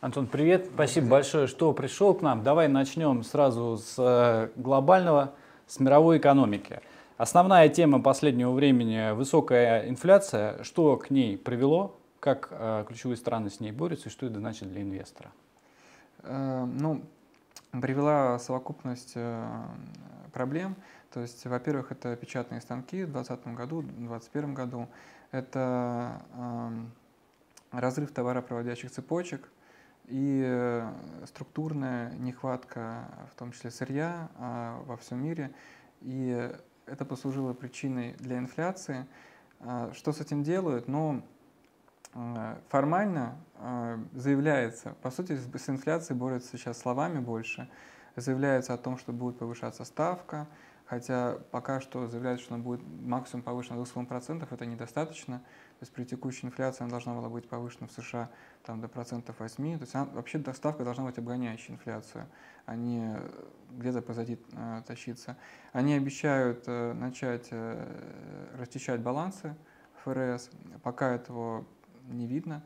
Антон, привет. Спасибо большое, что пришел к нам. Давай начнем сразу с э, глобального, с мировой экономики. Основная тема последнего времени – высокая инфляция. Что к ней привело? Как э, ключевые страны с ней борются и что это значит для инвестора? Э, ну, привела совокупность проблем. То есть, во-первых, это печатные станки в 2020 году, в 2021 году. Это разрыв товаропроводящих цепочек и структурная нехватка, в том числе сырья а, во всем мире. И это послужило причиной для инфляции. А, что с этим делают? Ну, а, формально заявляется, по сути, с инфляцией борются сейчас словами больше, заявляется о том, что будет повышаться ставка, хотя пока что заявляют, что она будет максимум повышена до 2,5%, это недостаточно. То есть при текущей инфляции она должна была быть повышена в США там, до процентов 8. То есть она, вообще доставка должна быть обгоняющей инфляцию, а не где-то позади э, тащиться. Они обещают э, начать э, расчищать балансы ФРС, пока этого не видно.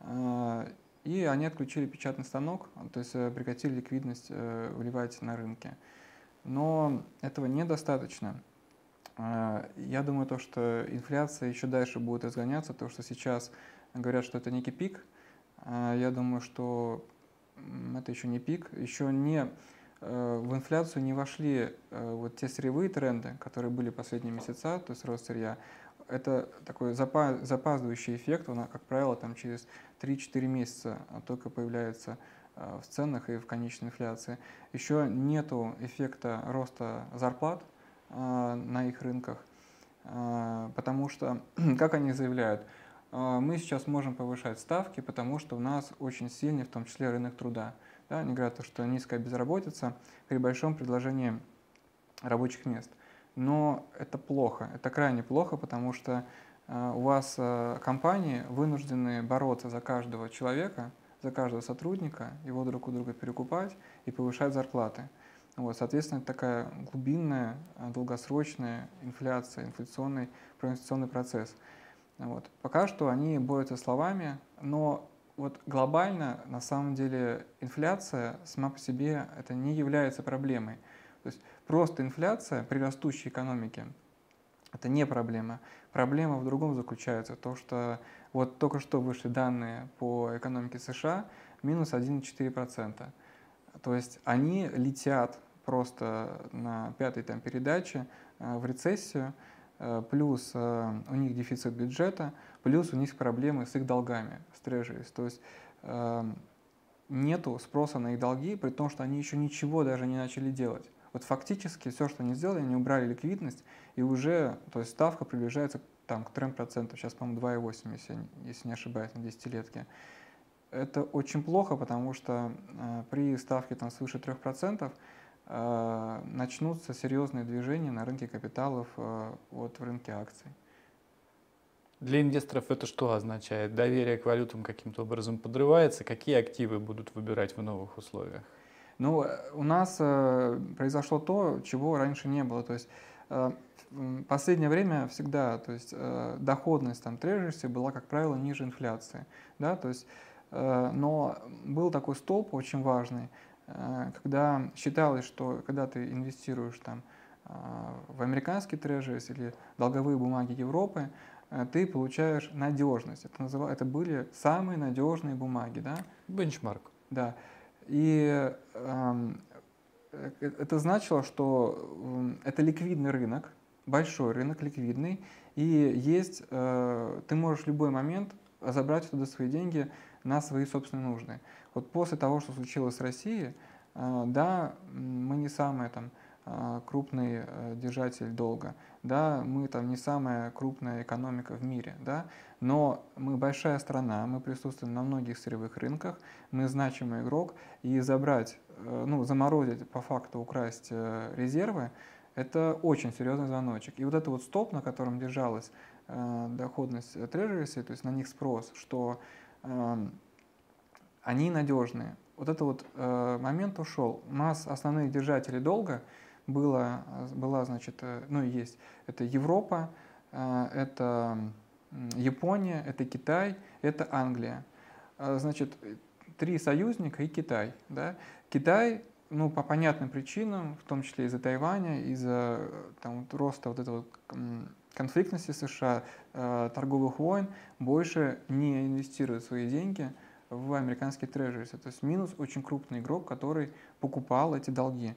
Э, и они отключили печатный станок, то есть э, прекратили ликвидность э, вливать на рынке. Но этого недостаточно. А, я думаю, то, что инфляция еще дальше будет разгоняться, то, что сейчас говорят, что это некий пик. А, я думаю, что это еще не пик, еще не э, в инфляцию не вошли э, вот те сырьевые тренды, которые были последние месяца, то есть рост сырья. Это такой запаздывающий эффект, он, как правило, там через 3-4 месяца только появляется э, в ценах и в конечной инфляции. Еще нету эффекта роста зарплат, на их рынках, а, потому что, как они заявляют, а, мы сейчас можем повышать ставки, потому что у нас очень сильный, в том числе, рынок труда. Да, они говорят, что низкая безработица при большом предложении рабочих мест. Но это плохо, это крайне плохо, потому что у вас компании вынуждены бороться за каждого человека, за каждого сотрудника, его друг у друга перекупать и повышать зарплаты. Вот, соответственно, такая глубинная, а, долгосрочная инфляция, инфляционный, проинфляционный процесс. Вот. Пока что они борются словами, но вот глобально, на самом деле, инфляция сама по себе это не является проблемой. То есть просто инфляция при растущей экономике – это не проблема. Проблема в другом заключается, то что вот только что вышли данные по экономике США, минус 1,4%. То есть они летят просто на пятой там, передаче э, в рецессию, э, плюс э, у них дефицит бюджета, плюс у них проблемы с их долгами, с трежерис. То есть нету спроса на их долги, при том, что они еще ничего даже не начали делать. Вот фактически все, что они сделали, они убрали ликвидность, и уже то есть ставка приближается там, к 3%, сейчас, по-моему, 2,8, если, если не ошибаюсь, на десятилетке. Это очень плохо, потому что э, при ставке там, свыше 3% э, начнутся серьезные движения на рынке капиталов, э, вот в рынке акций. Для инвесторов это что означает? Доверие к валютам каким-то образом подрывается? Какие активы будут выбирать в новых условиях? Ну, у нас э, произошло то, чего раньше не было. То есть э, в последнее время всегда то есть, э, доходность там, трежерси была, как правило, ниже инфляции. Да? То есть Э, но был такой столб очень важный, э, когда считалось, что когда ты инвестируешь там э, в американский трежерис или долговые бумаги Европы, ты получаешь надежность. Это, назыв... это были самые надежные бумаги. Да? Бенчмарк. Да. И э, это значило, что это ликвидный рынок, большой рынок ликвидный, и есть, э, ты можешь в любой момент забрать туда свои деньги на свои собственные нужды. Вот после того, что случилось с Россией, э, да, мы не самый там, э, крупный э, держатель долга, да, мы там не самая крупная экономика в мире, да, но мы большая страна, мы присутствуем на многих сырьевых рынках, мы значимый игрок, и забрать, ну, заморозить, по факту украсть резервы, это очень серьезный звоночек. И вот это вот стоп, на котором держалась доходность трежериси, то есть на них спрос, что они надежные. Вот этот вот э, момент ушел. У нас основных держателей долга было, была, значит, э, ну есть, это Европа, э, это Япония, это Китай, это Англия. Значит, три союзника и Китай. Да? Китай, ну, по понятным причинам, в том числе из-за Тайваня, из-за там, роста вот этого конфликтности США, э, торговых войн, больше не инвестирует свои деньги в американские трежерис. То есть минус очень крупный игрок, который покупал эти долги.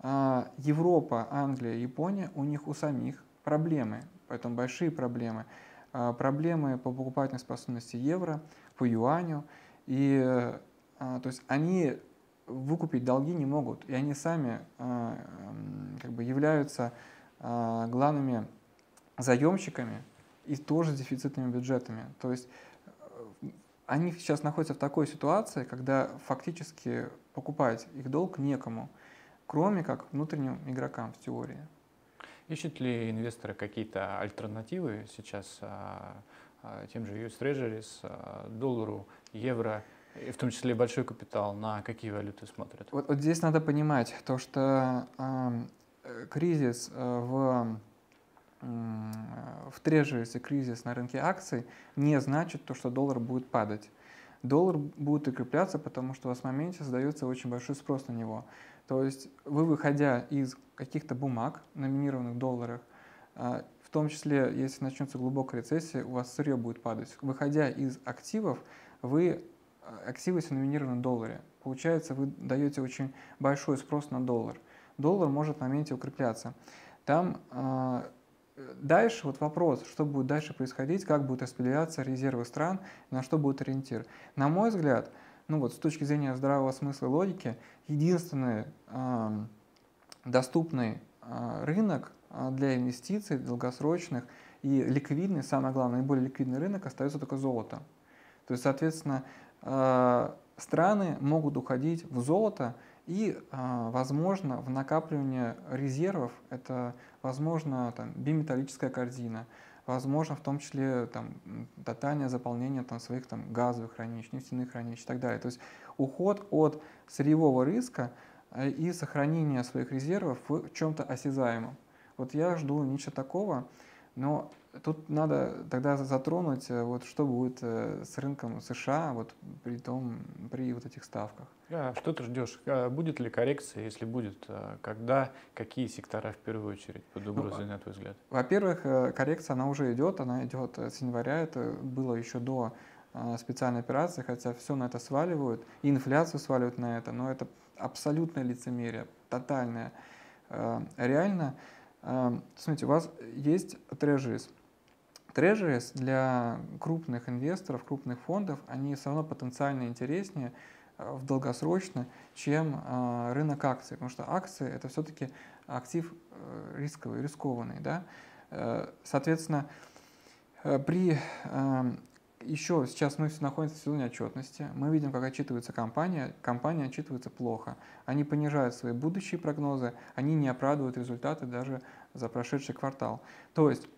А, Европа, Англия, Япония, у них у самих проблемы, поэтому большие проблемы. А, проблемы по покупательной способности евро, по юаню. И а, то есть они выкупить долги не могут, и они сами как бы являются главными заемщиками и тоже с дефицитными бюджетами. То есть они сейчас находятся в такой ситуации, когда фактически покупать их долг некому, кроме как внутренним игрокам в теории. Ищут ли инвесторы какие-то альтернативы сейчас а, а, тем же US Treasuries, а, доллару, евро, и в том числе большой капитал, на какие валюты смотрят? Вот, вот здесь надо понимать то, что э, кризис в в трежерсе кризис на рынке акций не значит то, что доллар будет падать. Доллар будет укрепляться, потому что у вас в моменте создается очень большой спрос на него. То есть вы, выходя из каких-то бумаг, номинированных в долларах, а, в том числе, если начнется глубокая рецессия, у вас сырье будет падать. Выходя из активов, вы а, активы номинированы в долларе. Получается, вы даете очень большой спрос на доллар. Доллар может в моменте укрепляться. Там Дальше вот вопрос, что будет дальше происходить, как будут распределяться резервы стран, на что будет ориентир. На мой взгляд, ну вот с точки зрения здравого смысла и логики, единственный э, доступный э, рынок для инвестиций долгосрочных и ликвидный, самое главное, наиболее ликвидный рынок остается только золото. То есть, соответственно, э, страны могут уходить в золото, и, а, возможно, в накапливание резервов это, возможно, там, биметаллическая корзина, возможно, в том числе там, тотальное заполнение там, своих там, газовых хранилищ, нефтяных хранилищ и так далее. То есть уход от сырьевого риска э, и сохранение своих резервов в чем-то осязаемом. Вот я жду ничего такого, но тут надо тогда затронуть, э, вот, что будет э, с рынком США вот, при, том, при вот этих ставках. А что ты ждешь? А будет ли коррекция? Если будет, а когда, какие сектора в первую очередь под ну, угрозой, ну, на твой взгляд? Во-первых, э, коррекция, она уже идет, она идет с января, это было еще до специальной операции, хотя все на это сваливают, и инфляцию сваливают на это, но это абсолютное лицемерие, тотальное. Реально, смотрите, у вас есть трежерис, Трежерис для крупных инвесторов, крупных фондов, они все равно потенциально интереснее э, в долгосрочно, чем э, рынок акций, потому что акции это все-таки актив э, рисковый, рискованный. Да? Соответственно, при еще сейчас мы находимся в сезоне отчетности, мы видим, как отчитывается компания, компания отчитывается плохо. Они понижают свои будущие прогнозы, они не оправдывают результаты даже за прошедший квартал. То есть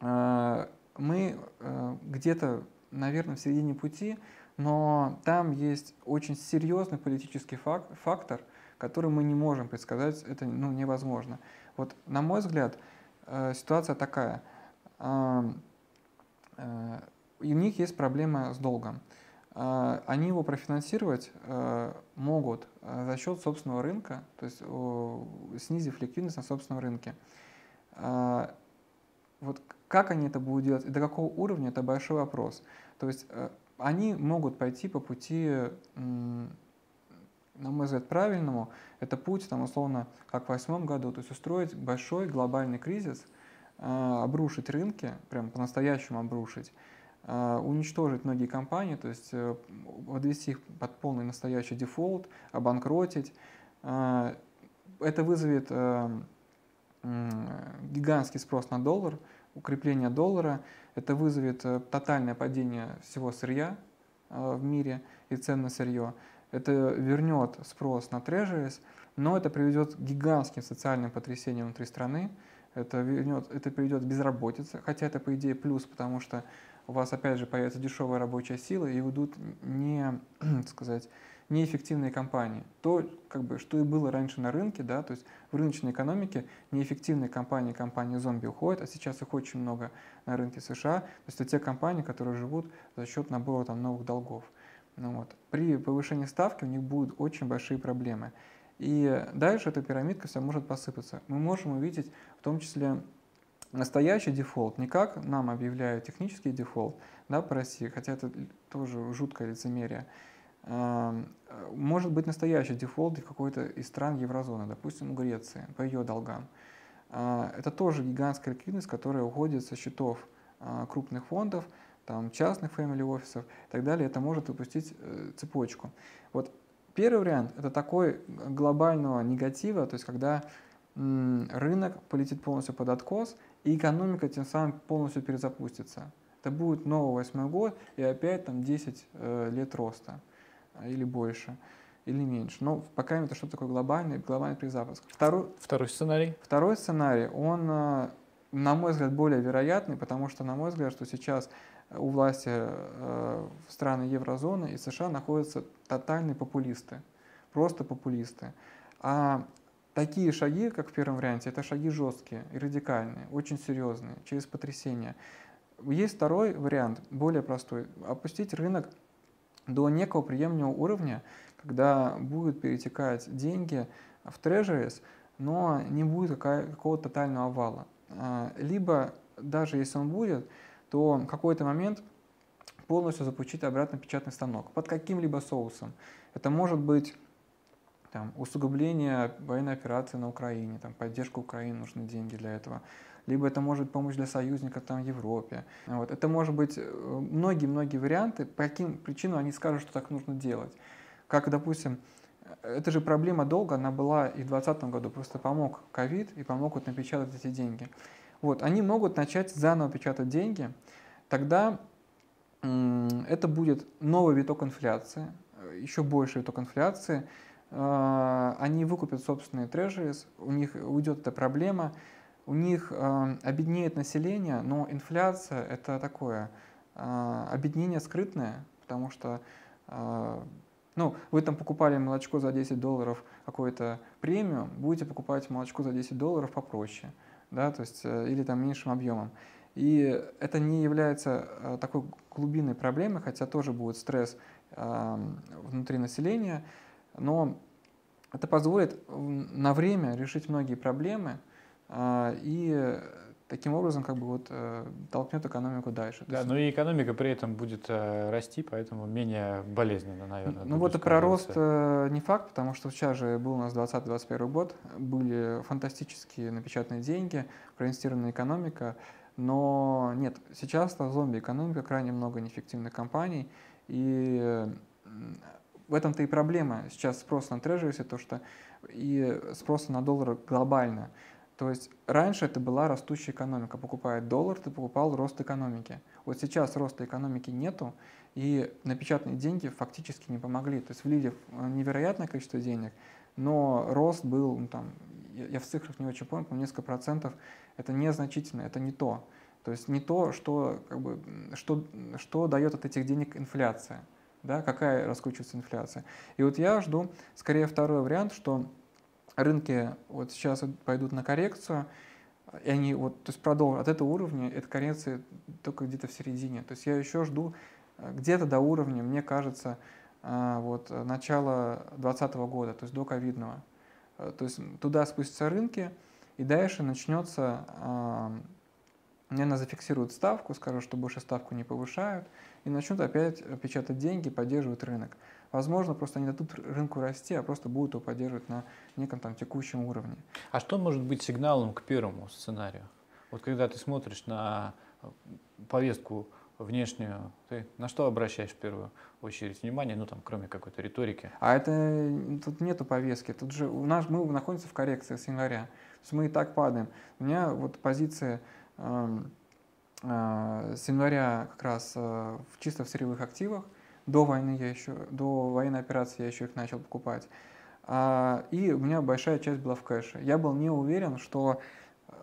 мы э, где-то, наверное, в середине пути, но там есть очень серьезный политический фактор, который мы не можем предсказать, это ну, невозможно. Вот, на мой взгляд, э, ситуация такая. У них есть проблема с долгом. Они его профинансировать могут за счет собственного рынка, то есть снизив ликвидность на собственном рынке. Вот как они это будут делать и до какого уровня, это большой вопрос. То есть э, они могут пойти по пути, на мой взгляд, правильному. Это путь, там, условно, как в восьмом году, то есть устроить большой глобальный кризис, э, обрушить рынки, прям по-настоящему обрушить, э, уничтожить многие компании, то есть подвести их под полный настоящий дефолт, обанкротить. Это вызовет гигантский спрос на доллар, укрепление доллара, это вызовет э, тотальное падение всего сырья э, в мире и цен на сырье. Это вернет спрос на трежерис, но это приведет к гигантским социальным потрясениям внутри страны, это, вернет, это приведет к безработице, хотя это, по идее, плюс, потому что у вас, опять же, появится дешевая рабочая сила и уйдут не, сказать, неэффективные компании. То, как бы, что и было раньше на рынке, да, то есть в рыночной экономике неэффективные компании, компании зомби уходят, а сейчас их очень много на рынке США. То есть это те компании, которые живут за счет набора там, новых долгов. Ну, вот. При повышении ставки у них будут очень большие проблемы. И дальше эта пирамидка вся может посыпаться. Мы можем увидеть в том числе настоящий дефолт, не как нам объявляют технический дефолт да, по России, хотя это тоже жуткое лицемерие. Может быть настоящий дефолт какой-то из стран еврозоны, допустим, Греции, по ее долгам. А, это тоже гигантская ликвидность, которая уходит со счетов а, крупных фондов, там, частных family офисов и так далее. Это может выпустить э, цепочку. Вот первый вариант – это такой глобального негатива, то есть когда рынок полетит полностью под откос, и экономика тем самым полностью перезапустится. Это будет новый восьмой год и опять там 10 э, лет роста или больше или меньше. Но пока это что-то такое глобальное, глобальный перезапуск. Второй, второй сценарий? Второй сценарий, он, э, на мой взгляд, более вероятный, потому что, на мой взгляд, что сейчас у власти э, страны еврозоны и США находятся тотальные популисты, просто популисты. А такие шаги, как в первом варианте, это шаги жесткие и радикальные, очень серьезные, через потрясение. Есть второй вариант, более простой. Опустить рынок до некого приемлемого уровня, когда будут перетекать деньги в трежерис, но не будет какого-то тотального овала. А, либо, даже если он будет, то в какой-то момент полностью запустить обратно печатный станок под каким-либо соусом. Это может быть там, усугубление военной операции на Украине, там, поддержка Украины, нужны деньги для этого. Либо это может быть помощь для союзников там, в Европе. Вот. Это может быть э, многие-многие варианты, по каким причинам они скажут, что так нужно делать. Как, допустим, эта же проблема долго, она была и в 2020 году, просто помог ковид и помог вот напечатать эти деньги. Вот, они могут начать заново печатать деньги, тогда это будет новый виток инфляции, э, еще больше виток инфляции, они выкупят собственные трежерис, у них уйдет эта проблема, у них а, обеднеет население, но инфляция это такое а, обеднение скрытное, потому что ну, вы там покупали молочко за 10 долларов какой-то премиум, будете покупать молочко за 10 долларов попроще, да, то есть, э, или там меньшим объемом. И это не является э, такой глубинной проблемой, хотя тоже будет стресс внутри населения, но это позволит на время решить многие проблемы а, и таким образом как бы вот э, толкнет экономику дальше. Да, но и экономика при этом будет э, расти, поэтому менее болезненно, наверное. Ну вот и про рост э, не факт, потому что сейчас же был у нас 2021 год, были фантастические напечатанные деньги, проинвестированная экономика, но нет, сейчас зомби-экономика, крайне много неэффективных компаний, и в этом-то и проблема сейчас спрос на трежерисе, то что и спрос на доллар глобально. То есть раньше это была растущая экономика. Покупая доллар, ты покупал рост экономики. Вот сейчас роста экономики нету, и напечатанные деньги фактически не помогли. То есть влили невероятное количество денег, но рост был, ну, там, я в цифрах не очень помню, несколько процентов. Это незначительно, это не то. То есть не то, что, как бы, что, что дает от этих денег инфляция да, какая раскручивается инфляция. И вот я жду скорее второй вариант, что рынки вот сейчас пойдут на коррекцию, и они вот, то есть продолжат от этого уровня, эта коррекция только где-то в середине. То есть я еще жду э, где-то до уровня, мне кажется, э, вот начала 2020 года, то есть до ковидного. Э, то есть туда спустятся рынки, и дальше начнется, наверное, зафиксируют ставку, скажут, что больше ставку не повышают, и начнут опять печатать деньги, поддерживать рынок. Возможно, просто не дадут рынку расти, а просто будут его поддерживать на неком там текущем уровне. А что может быть сигналом к первому сценарию? Вот когда ты смотришь на э, повестку внешнюю, ты на что обращаешь в первую очередь внимание, ну там, кроме какой-то риторики? А это тут нету повестки. Тут же у нас мы находимся в коррекции с января. То есть мы и так падаем. У меня вот позиция с января как раз э, в чисто в сырьевых активах. До войны я еще, до военной операции я еще их начал покупать. А, и у меня большая часть была в кэше. Я был не уверен, что,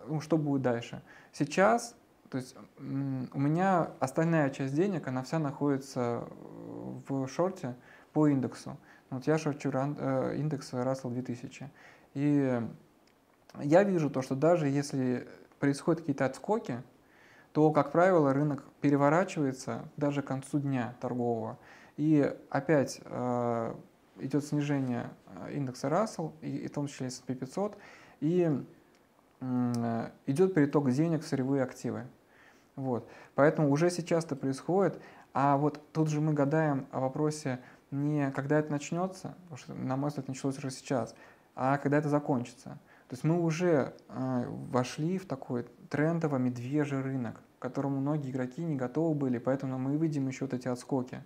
ну, что будет дальше. Сейчас, то есть у меня остальная часть денег, она вся находится в шорте по индексу. Вот я шорчу э, индекс Russell 2000. И я вижу то, что даже если происходят какие-то отскоки, то, как правило, рынок переворачивается даже к концу дня торгового. И опять э, идет снижение э, индекса Russell, и, и в том числе S&P 500, и э, идет переток денег в сырьевые активы. Вот. Поэтому уже сейчас это происходит, а вот тут же мы гадаем о вопросе не когда это начнется, потому что, на мой взгляд, началось уже сейчас, а когда это закончится. То есть мы уже э, вошли в такой трендовый медвежий рынок, к которому многие игроки не готовы были, поэтому мы видим еще вот эти отскоки.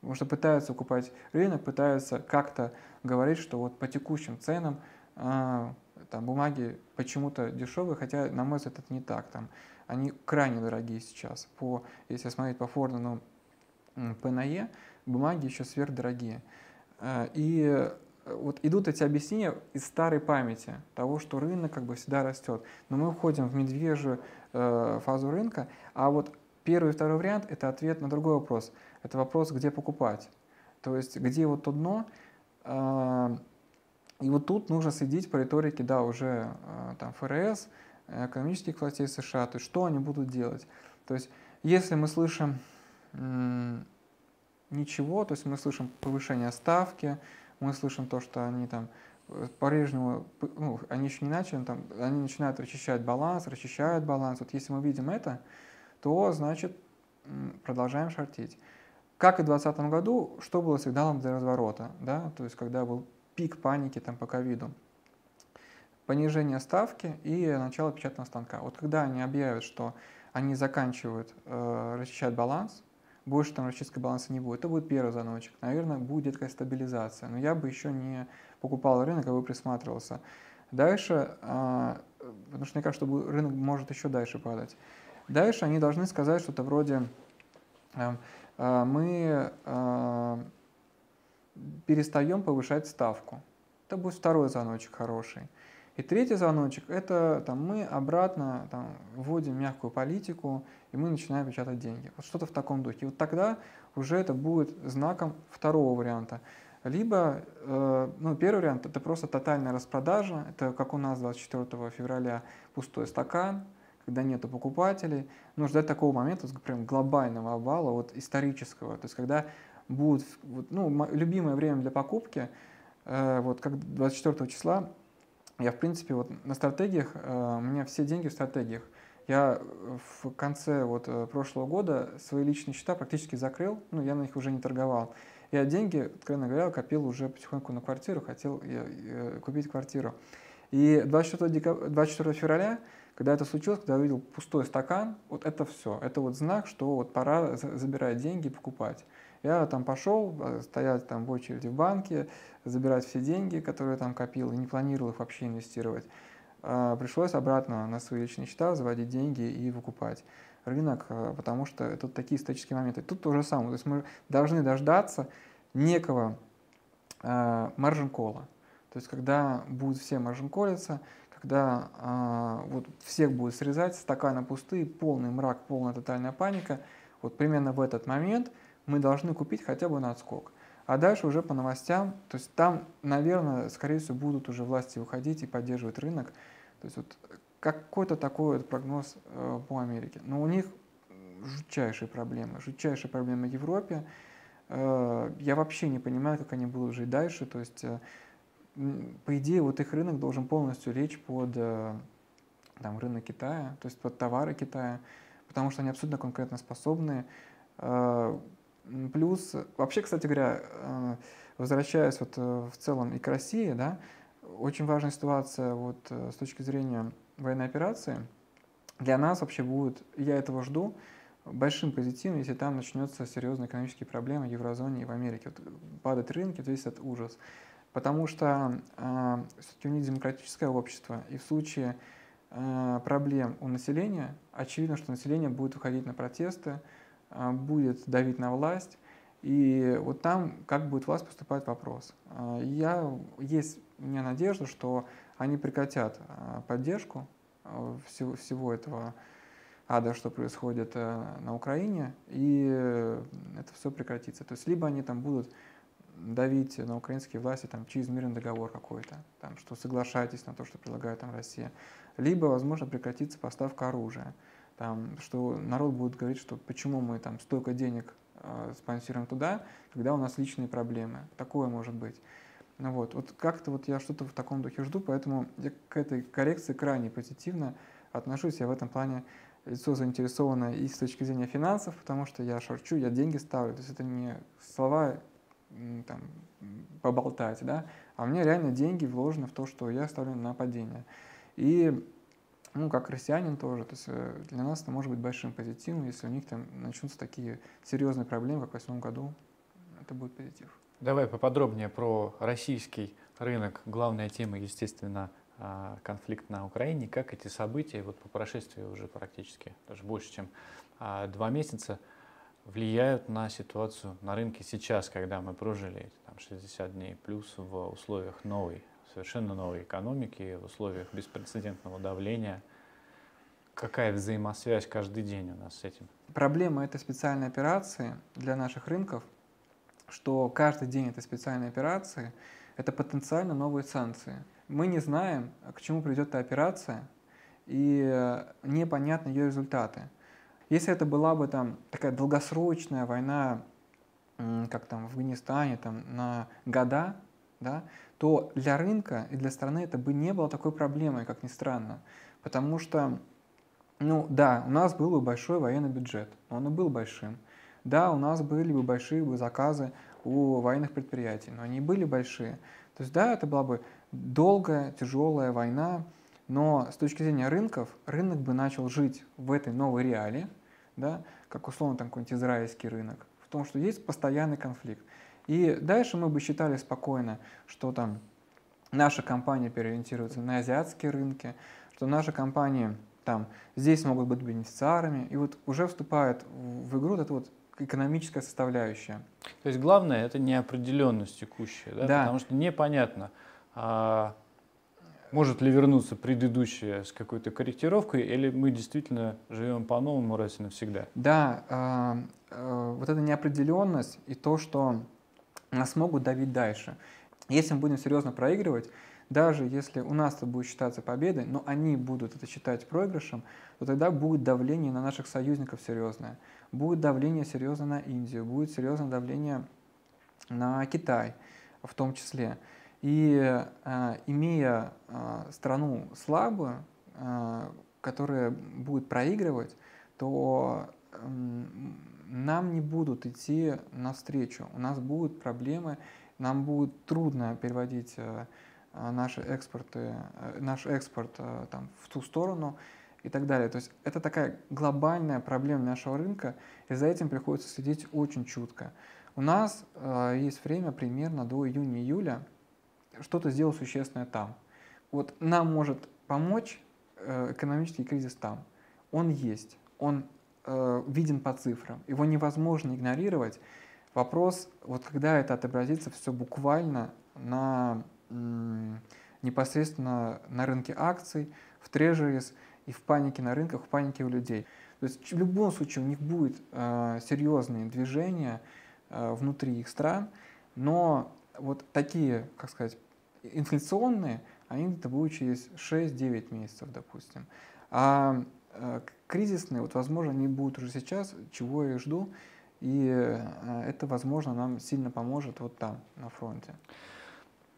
Потому что пытаются купать рынок, пытаются как-то говорить, что вот по текущим ценам э, там бумаги почему-то дешевые, хотя, на мой взгляд, это не так. Там, они крайне дорогие сейчас. По, если смотреть по Фордену по НАЕ, бумаги еще сверхдорогие. Э, и вот идут эти объяснения из старой памяти, того, что рынок как бы всегда растет. Но мы уходим в медвежью э, фазу рынка, а вот первый и второй вариант – это ответ на другой вопрос. Это вопрос, где покупать. То есть, где вот то дно, э, и вот тут нужно следить по риторике, да, уже э, там ФРС, экономических властей США, то есть что они будут делать. То есть, если мы слышим ничего, то есть мы слышим повышение ставки, мы слышим то, что они там э, по-прежнему, ну, они еще не начали, там, они начинают расчищать баланс, расчищают баланс. Вот если мы видим это, то, значит, продолжаем шортить. Как и в 2020 году, что было сигналом для разворота, да, то есть когда был пик паники там по ковиду, понижение ставки и начало печатного станка. Вот когда они объявят, что они заканчивают э, расчищать баланс, больше там расчистка баланса не будет. Это будет первый звоночек. Наверное, будет какая стабилизация. Но я бы еще не покупал рынок, а бы присматривался. Дальше, а, потому что мне кажется, что рынок может еще дальше падать. Дальше они должны сказать что-то вроде а, а, мы перестаем повышать ставку. Это будет второй звоночек хороший. И третий звоночек – это там, мы обратно там, вводим мягкую политику, и мы начинаем печатать деньги. Вот что-то в таком духе. И вот тогда уже это будет знаком второго варианта. Либо, э, ну, первый вариант – это просто тотальная распродажа, это как у нас 24 февраля пустой стакан, когда нету покупателей. Нужно ждать такого момента, прям глобального обвала, вот исторического. То есть когда будет, ну, любимое время для покупки, э, вот как 24 числа, я, в принципе, вот на стратегиях, э, у меня все деньги в стратегиях. Я в конце вот э, прошлого года свои личные счета практически закрыл, ну, я на них уже не торговал. Я деньги, откровенно говоря, копил уже потихоньку на квартиру, хотел я, купить квартиру. И 24, декаб... 24 февраля, когда это случилось, когда я увидел пустой стакан, вот это все. Это вот знак, что вот пора забирать деньги и покупать. Я там пошел э, стоять там в очереди в банке, забирать все деньги, которые я там копил, и не планировал их вообще инвестировать. А, пришлось обратно на свои личные счета заводить деньги и выкупать рынок, э, потому что это такие исторические моменты. Тут то же самое. То есть мы должны дождаться некого э, маржин-кола. То есть когда будут все маржин-колиться, когда э, вот всех будет срезать, стаканы пустые, полный мрак, полная тотальная паника, вот примерно в этот момент – мы должны купить хотя бы на отскок. А дальше уже по новостям, то есть там, наверное, скорее всего, будут уже власти выходить и поддерживать рынок. То есть вот какой-то такой вот прогноз э, по Америке. Но у них жутчайшие проблемы, жутчайшие проблемы в Европе. Э, я вообще не понимаю, как они будут жить дальше. То есть, э, по идее, вот их рынок должен полностью лечь под э, там, рынок Китая, то есть под товары Китая, потому что они абсолютно конкретно способны. Плюс, вообще, кстати говоря, э, возвращаясь вот э, в целом и к России, да, очень важная ситуация вот э, с точки зрения военной операции. Для нас вообще будет, я этого жду, большим позитивом, если там начнется серьезная экономические проблемы в еврозоне и в Америке. Вот падают рынки, то есть это ужас. Потому что э, все-таки у них демократическое общество, и в случае э, проблем у населения, очевидно, что население будет выходить на протесты, будет давить на власть, и вот там как будет власть поступать вопрос. А, я, есть у меня надежда, что они прекратят а, поддержку всего, всего этого ада, что происходит э, на Украине, и это все прекратится. То есть либо они там будут давить на украинские власти там, через мирный договор какой-то, там, что соглашайтесь на то, что предлагает там Россия, либо, возможно, прекратится поставка оружия там, что народ будет говорить, что почему мы там столько денег э, спонсируем туда, когда у нас личные проблемы. Такое может быть. Ну вот, вот как-то вот я что-то в таком духе жду, поэтому я к этой коррекции крайне позитивно отношусь. Я в этом плане лицо заинтересовано и с точки зрения финансов, потому что я шарчу, я деньги ставлю. То есть это не слова там, поболтать, да, а у меня реально деньги вложены в то, что я ставлю на падение. И ну, как россиянин тоже, то есть э, для нас это может быть большим позитивом, если у них там начнутся такие серьезные проблемы, как в восьмом году, это будет позитив. Давай поподробнее про российский рынок. Главная тема, естественно, а, конфликт на Украине. Как эти события, вот по прошествии уже практически, даже больше, чем а, два месяца, влияют на ситуацию на рынке сейчас, когда мы прожили там, 60 дней плюс в условиях новой, совершенно новой экономики, в условиях беспрецедентного давления. Какая взаимосвязь каждый день у нас с этим? Проблема этой специальной операции для наших рынков – что каждый день этой специальной операции – это потенциально новые санкции. Мы не знаем, к чему придет эта операция, и непонятны ее результаты. Если это была бы там такая долгосрочная война, как там в Афганистане, там, на года, да, то для рынка и для страны это бы не было такой проблемой, как ни странно. Потому что, ну да, у нас был бы большой военный бюджет, он и был большим. Да, у нас были бы большие бы заказы у военных предприятий, но они были большие. То есть да, это была бы долгая, тяжелая война, но с точки зрения рынков, рынок бы начал жить в этой новой реалии, да, как условно там какой-нибудь израильский рынок, в том, что есть постоянный конфликт. И дальше мы бы считали спокойно, что там наша компания переориентируется на азиатские рынки, что наши компании там здесь могут быть бенефициарами, и вот уже вступает в игру вот вот экономическая составляющая. То есть главное это неопределенность текущая, да? Да. потому что непонятно, а, может ли вернуться предыдущая с какой-то корректировкой, или мы действительно живем по-новому раз и навсегда. Да, э, э, вот эта неопределенность и то, что нас могут давить дальше. Если мы будем серьезно проигрывать, даже если у нас это будет считаться победой, но они будут это считать проигрышем, то тогда будет давление на наших союзников серьезное. Будет давление серьезно на Индию, будет серьезное давление на Китай в том числе. И э, имея э, страну слабую, э, которая будет проигрывать, то э, нам не будут идти навстречу. У нас будут проблемы, нам будет трудно переводить э, наши экспорты, э, наш экспорт э, там, в ту сторону и так далее. То есть это такая глобальная проблема нашего рынка, и за этим приходится следить очень чутко. У нас э, есть время примерно до июня-июля что-то сделать существенное там. Вот нам может помочь э, экономический кризис там. Он есть, он э, виден по цифрам, его невозможно игнорировать. Вопрос, вот когда это отобразится все буквально на непосредственно на рынке акций, в трежерис и в панике на рынках, в панике у людей. То есть в любом случае у них будет э, серьезные движения э, внутри их стран, но вот такие, как сказать, инфляционные, они где-то будут через 6-9 месяцев, допустим. А кризисные, вот, возможно, они будут уже сейчас, чего я жду, и э, это, возможно, нам сильно поможет вот там, на фронте.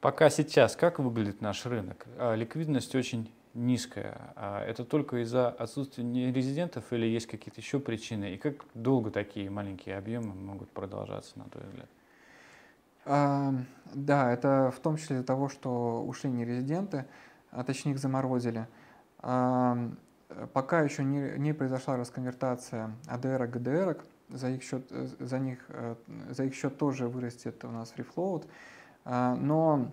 Пока сейчас как выглядит наш рынок? А, ликвидность очень низкая. А это только из-за отсутствия нерезидентов или есть какие-то еще причины? И как долго такие маленькие объемы могут продолжаться, на твой взгляд? А, да, это в том числе из-за того, что ушли нерезиденты, а точнее их заморозили. А, пока еще не, не произошла расконвертация АДР ГДР, за их счет, за них, э, за их счет тоже вырастет у нас фрифлоут. А, но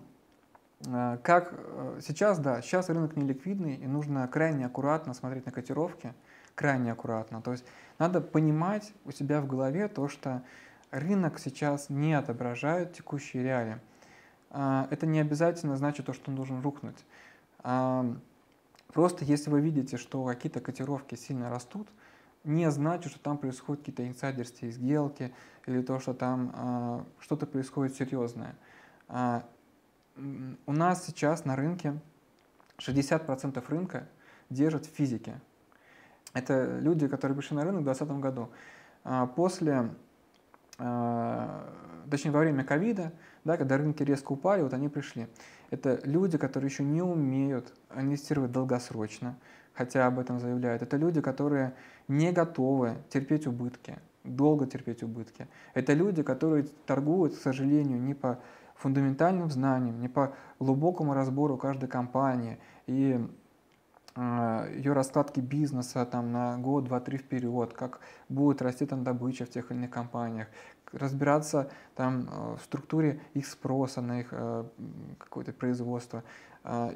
как э, сейчас, да, сейчас рынок неликвидный, и нужно крайне аккуратно смотреть на котировки, крайне аккуратно. То есть надо понимать у себя в голове то, что рынок сейчас не отображает текущие реалии. А, это не обязательно значит то, что он должен рухнуть. Просто если вы видите, что какие-то котировки сильно растут, не значит, что там происходят какие-то инсайдерские сделки или то, что там что-то происходит серьезное. А, у нас сейчас на рынке 60% рынка держат в физике. Это люди, которые пришли на рынок в 2020 году. А, после точнее во время ковида, да, когда рынки резко упали, вот они пришли. Это люди, которые еще не умеют инвестировать долгосрочно, хотя об этом заявляют. Это люди, которые не готовы терпеть убытки, долго терпеть убытки. Это люди, которые торгуют, к сожалению, не по фундаментальным знаниям, не по глубокому разбору каждой компании и э, ее раскладки бизнеса там, на год, два, три вперед, как будет расти там добыча в тех или иных компаниях, разбираться там э, в структуре их спроса на их э, какое-то производство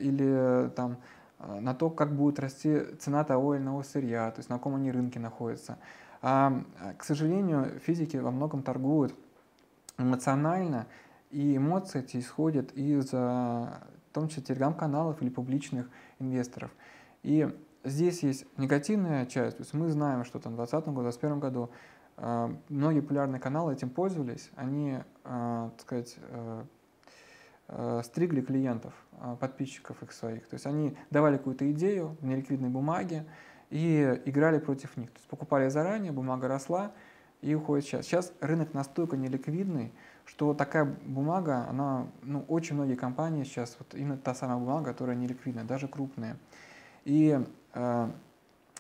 или там на то, как будет расти цена того или иного сырья, то есть на каком они рынке находятся. А, к сожалению, физики во многом торгуют эмоционально, и эмоции эти исходят из, в том числе, телеграм-каналов или публичных инвесторов. И здесь есть негативная часть, то есть мы знаем, что там в 2020 году, в 2021 году э, многие популярные каналы этим пользовались, они, э, так сказать, э, э, стригли клиентов, э, подписчиков их своих. То есть они давали какую-то идею в неликвидной бумаге и играли против них. То есть покупали заранее, бумага росла и уходит сейчас. Сейчас рынок настолько неликвидный, что такая бумага, она, ну, очень многие компании сейчас, вот именно та самая бумага, которая неликвидная, даже крупные. И э,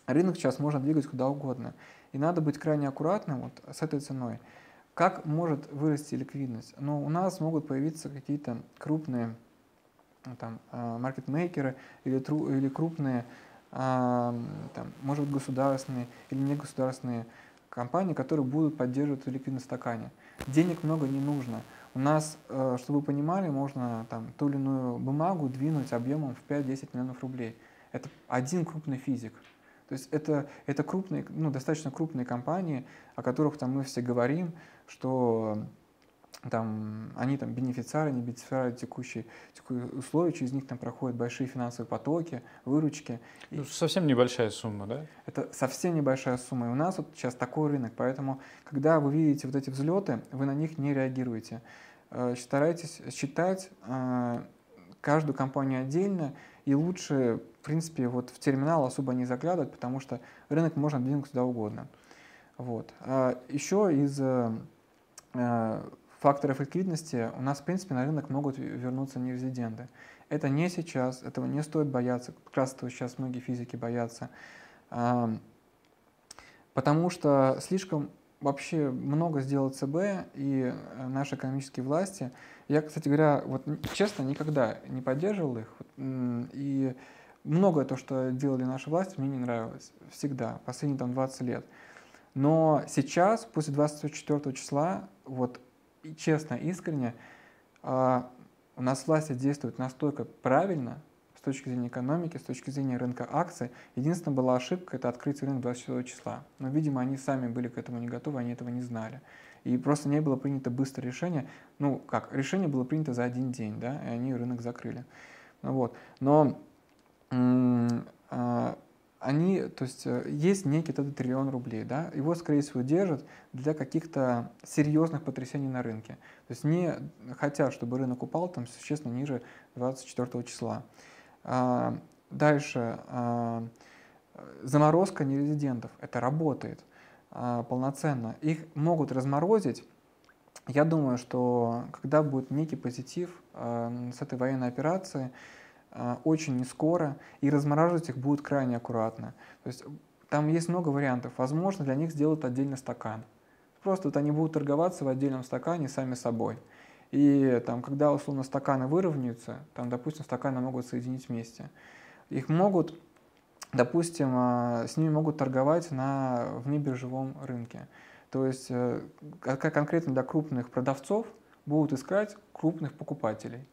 рынок сейчас можно двигать куда угодно. И надо быть крайне аккуратным вот с этой ценой. Как может вырасти ликвидность? Ну, у нас могут появиться какие-то крупные ну, там, э, маркетмейкеры или, тру, или крупные, э, там, может быть, государственные или негосударственные компании, которые будут поддерживать ликвидность в стакане. Денег много не нужно. У нас, э, чтобы вы понимали, можно там, ту или иную бумагу двинуть объемом в 5-10 миллионов рублей. Это один крупный физик. То есть это, это крупные, ну, достаточно крупные компании, о которых там мы все говорим, что там, они там бенефициары, не бенефициары текущие, текущие условия, через них там проходят большие финансовые потоки, выручки. Ну, совсем небольшая сумма, да? Это совсем небольшая сумма. И у нас вот сейчас такой рынок, поэтому, когда вы видите вот эти взлеты, вы на них не реагируете. Э, старайтесь считать э, каждую компанию отдельно, и лучше, в принципе, вот в терминал особо не заглядывать, потому что рынок можно двинуть куда угодно. Вот. А еще из э, факторов ликвидности у нас, в принципе, на рынок могут вернуться нерезиденты. Это не сейчас, этого не стоит бояться, как раз этого сейчас многие физики боятся, потому что слишком вообще много сделал ЦБ и э, наши экономические власти. Я, кстати говоря, вот честно, никогда не поддерживал их. И многое то, что делали наши власти, мне не нравилось. Всегда, последние там 20 лет. Но сейчас, после 24 числа, вот честно, искренне, а, у нас власти действуют настолько правильно с точки зрения экономики, с точки зрения рынка акций. Единственная была ошибка – это открытие рынка 24 числа. Но, видимо, они сами были к этому не готовы, они этого не знали. И просто не было принято быстрое решение. Ну, как, решение было принято за один день, да, и они рынок закрыли. Ну, вот. Но они, то есть э, есть некий этот триллион рублей, да, его, скорее всего, держат для каких-то серьезных потрясений на рынке. То есть не хотят, чтобы рынок упал там существенно ниже 24 числа. А, дальше. А, заморозка нерезидентов. Это работает а, полноценно. Их могут разморозить. Я думаю, что когда будет некий позитив а, с этой военной операции, а, очень не скоро, и размораживать их будет крайне аккуратно. То есть там есть много вариантов. Возможно, для них сделают отдельный стакан. Просто вот они будут торговаться в отдельном стакане сами собой. И там, когда условно стаканы выровняются, там, допустим, стаканы могут соединить вместе. Их могут, допустим, а, с ними могут торговать на внебиржевом рынке. То есть э, конкретно для крупных продавцов будут искать крупных покупателей.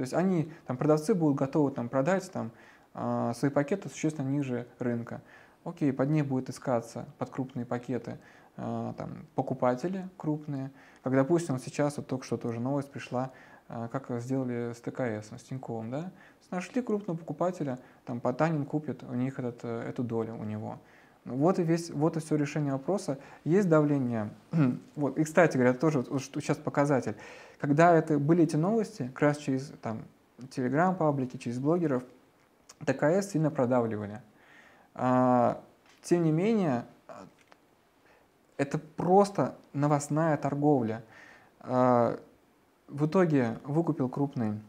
То есть они, там, продавцы будут готовы там, продать там, а, свои пакеты существенно ниже рынка. Окей, под них будет искаться, под крупные пакеты, а, там, покупатели крупные. Как, допустим, сейчас вот только что тоже новость пришла, а, как сделали с ТКС, с Тиньковым, да? Нашли крупного покупателя, там Потанин купит у них этот, э, эту долю у него. Вот и, весь, вот и все решение вопроса. Есть давление. вот. И, кстати говоря, тоже вот, сейчас показатель. Когда это были эти новости, как раз через там, телеграм-паблики, через блогеров, ТКС сильно продавливали. А, тем не менее, Это просто новостная торговля. А, в итоге выкупил крупный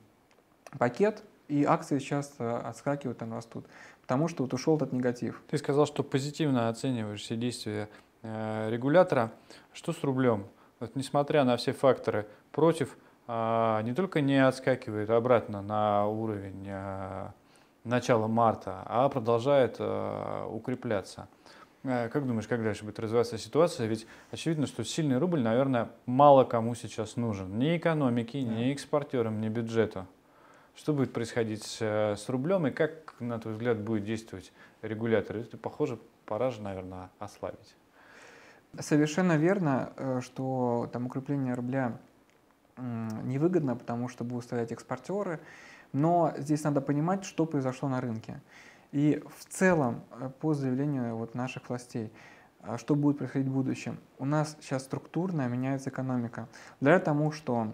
пакет, и акции сейчас отскакивают, там растут, потому что вот ушел этот негатив. Ты сказал, что позитивно оцениваешь все действия э, регулятора. Что с рублем? Вот, несмотря на все факторы против, э, не только не отскакивает обратно на уровень э, начала марта, а продолжает э, укрепляться. Как думаешь, как дальше будет развиваться ситуация? Ведь очевидно, что сильный рубль, наверное, мало кому сейчас нужен. Ни экономике, ни экспортерам, ни бюджету. Что будет происходить с, э, с рублем и как, на твой взгляд, будет действовать регулятор? Это, похоже, пора же, наверное, ослабить. Совершенно верно, э, что там укрепление рубля невыгодно, потому что будут стоять экспортеры, но здесь надо понимать, что произошло на рынке. И в целом, э, по заявлению вот наших властей, что будет происходить в будущем? У нас сейчас структурно меняется экономика. Благодаря тому, что